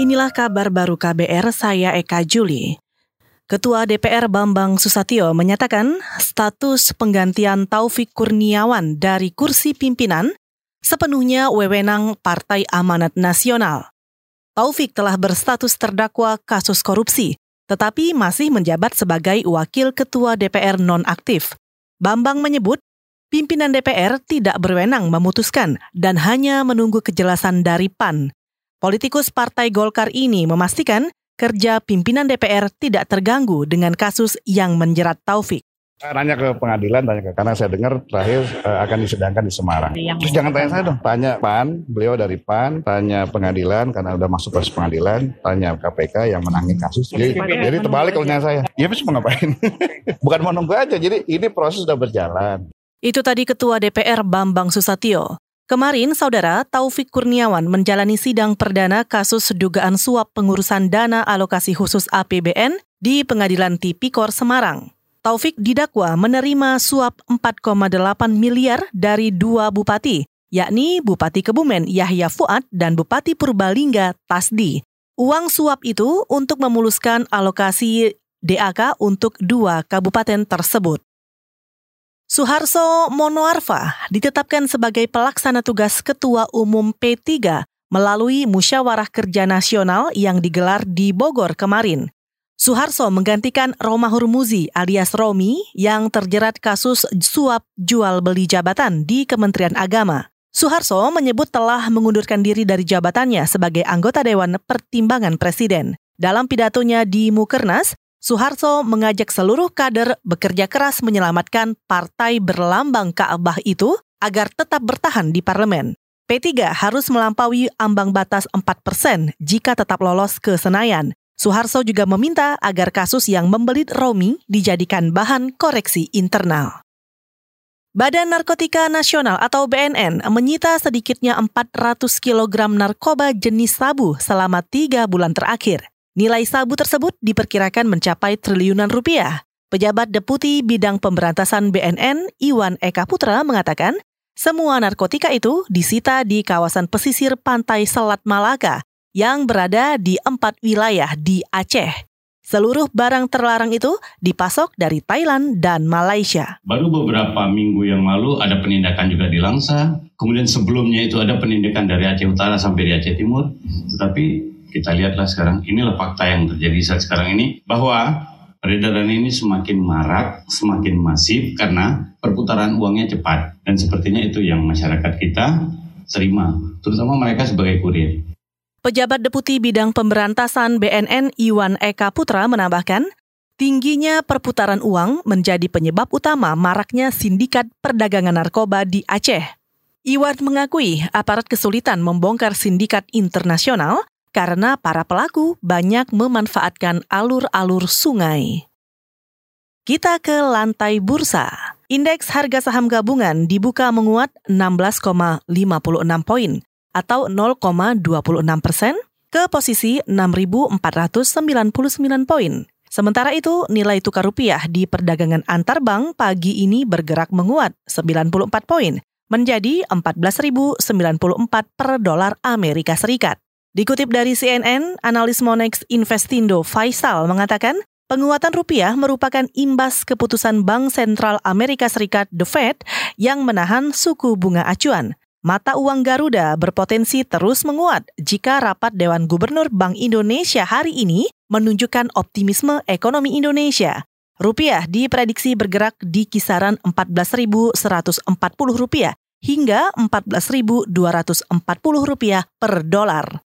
Inilah kabar baru KBR, saya Eka Juli. Ketua DPR Bambang Susatyo menyatakan status penggantian Taufik Kurniawan dari kursi pimpinan sepenuhnya wewenang Partai Amanat Nasional. Taufik telah berstatus terdakwa kasus korupsi, tetapi masih menjabat sebagai wakil ketua DPR nonaktif. Bambang menyebut pimpinan DPR tidak berwenang memutuskan dan hanya menunggu kejelasan dari PAN. Politikus Partai Golkar ini memastikan kerja pimpinan DPR tidak terganggu dengan kasus yang menjerat Taufik. Nanya ke pengadilan, tanya ke karena saya dengar terakhir uh, akan disidangkan di Semarang. Yang Terus jangan tanya saya dong, tanya PAN, beliau dari PAN, tanya pengadilan karena udah masuk proses pengadilan, tanya KPK yang menangin kasus. Jadi, jadi terbalik kalau nanya saya, ya bisa mau ngapain? Bukan mau nunggu aja, jadi ini proses sudah berjalan. Itu tadi Ketua DPR Bambang Susatyo. Kemarin, Saudara Taufik Kurniawan menjalani sidang perdana kasus dugaan suap pengurusan dana alokasi khusus APBN di Pengadilan Tipikor Semarang. Taufik didakwa menerima suap 4,8 miliar dari dua bupati, yakni Bupati Kebumen Yahya Fuad dan Bupati Purbalingga Tasdi. Uang suap itu untuk memuluskan alokasi DAK untuk dua kabupaten tersebut. Suharso Monoarfa ditetapkan sebagai pelaksana tugas Ketua Umum P3 melalui Musyawarah Kerja Nasional yang digelar di Bogor kemarin. Suharso menggantikan Roma Hurmuzi alias Romi yang terjerat kasus suap jual beli jabatan di Kementerian Agama. Suharso menyebut telah mengundurkan diri dari jabatannya sebagai anggota Dewan Pertimbangan Presiden. Dalam pidatonya di Mukernas, Suharto mengajak seluruh kader bekerja keras menyelamatkan partai berlambang Ka'bah itu agar tetap bertahan di parlemen. P3 harus melampaui ambang batas 4 persen jika tetap lolos ke Senayan. Suharto juga meminta agar kasus yang membelit Romi dijadikan bahan koreksi internal. Badan Narkotika Nasional atau BNN menyita sedikitnya 400 kg narkoba jenis sabu selama tiga bulan terakhir. Nilai sabu tersebut diperkirakan mencapai triliunan rupiah. Pejabat Deputi Bidang Pemberantasan BNN, Iwan Eka Putra, mengatakan semua narkotika itu disita di kawasan pesisir pantai Selat Malaka yang berada di empat wilayah di Aceh. Seluruh barang terlarang itu dipasok dari Thailand dan Malaysia. Baru beberapa minggu yang lalu ada penindakan juga di Langsa. Kemudian sebelumnya itu ada penindakan dari Aceh Utara sampai di Aceh Timur. Tetapi kita lihatlah sekarang inilah fakta yang terjadi saat sekarang ini bahwa peredaran ini semakin marak, semakin masif karena perputaran uangnya cepat dan sepertinya itu yang masyarakat kita terima, terutama mereka sebagai kurir. Pejabat Deputi Bidang Pemberantasan BNN Iwan Eka Putra menambahkan, tingginya perputaran uang menjadi penyebab utama maraknya sindikat perdagangan narkoba di Aceh. Iwan mengakui aparat kesulitan membongkar sindikat internasional karena para pelaku banyak memanfaatkan alur-alur sungai. Kita ke lantai bursa. Indeks harga saham gabungan dibuka menguat 16,56 poin atau 0,26 persen ke posisi 6.499 poin. Sementara itu, nilai tukar rupiah di perdagangan antar bank pagi ini bergerak menguat 94 poin menjadi 14.094 per dolar Amerika Serikat. Dikutip dari CNN, analis Monex Investindo Faisal mengatakan penguatan rupiah merupakan imbas keputusan Bank Sentral Amerika Serikat The Fed yang menahan suku bunga acuan. Mata uang Garuda berpotensi terus menguat jika rapat Dewan Gubernur Bank Indonesia hari ini menunjukkan optimisme ekonomi Indonesia. Rupiah diprediksi bergerak di kisaran 14.140 rupiah hingga 14.240 rupiah per dolar.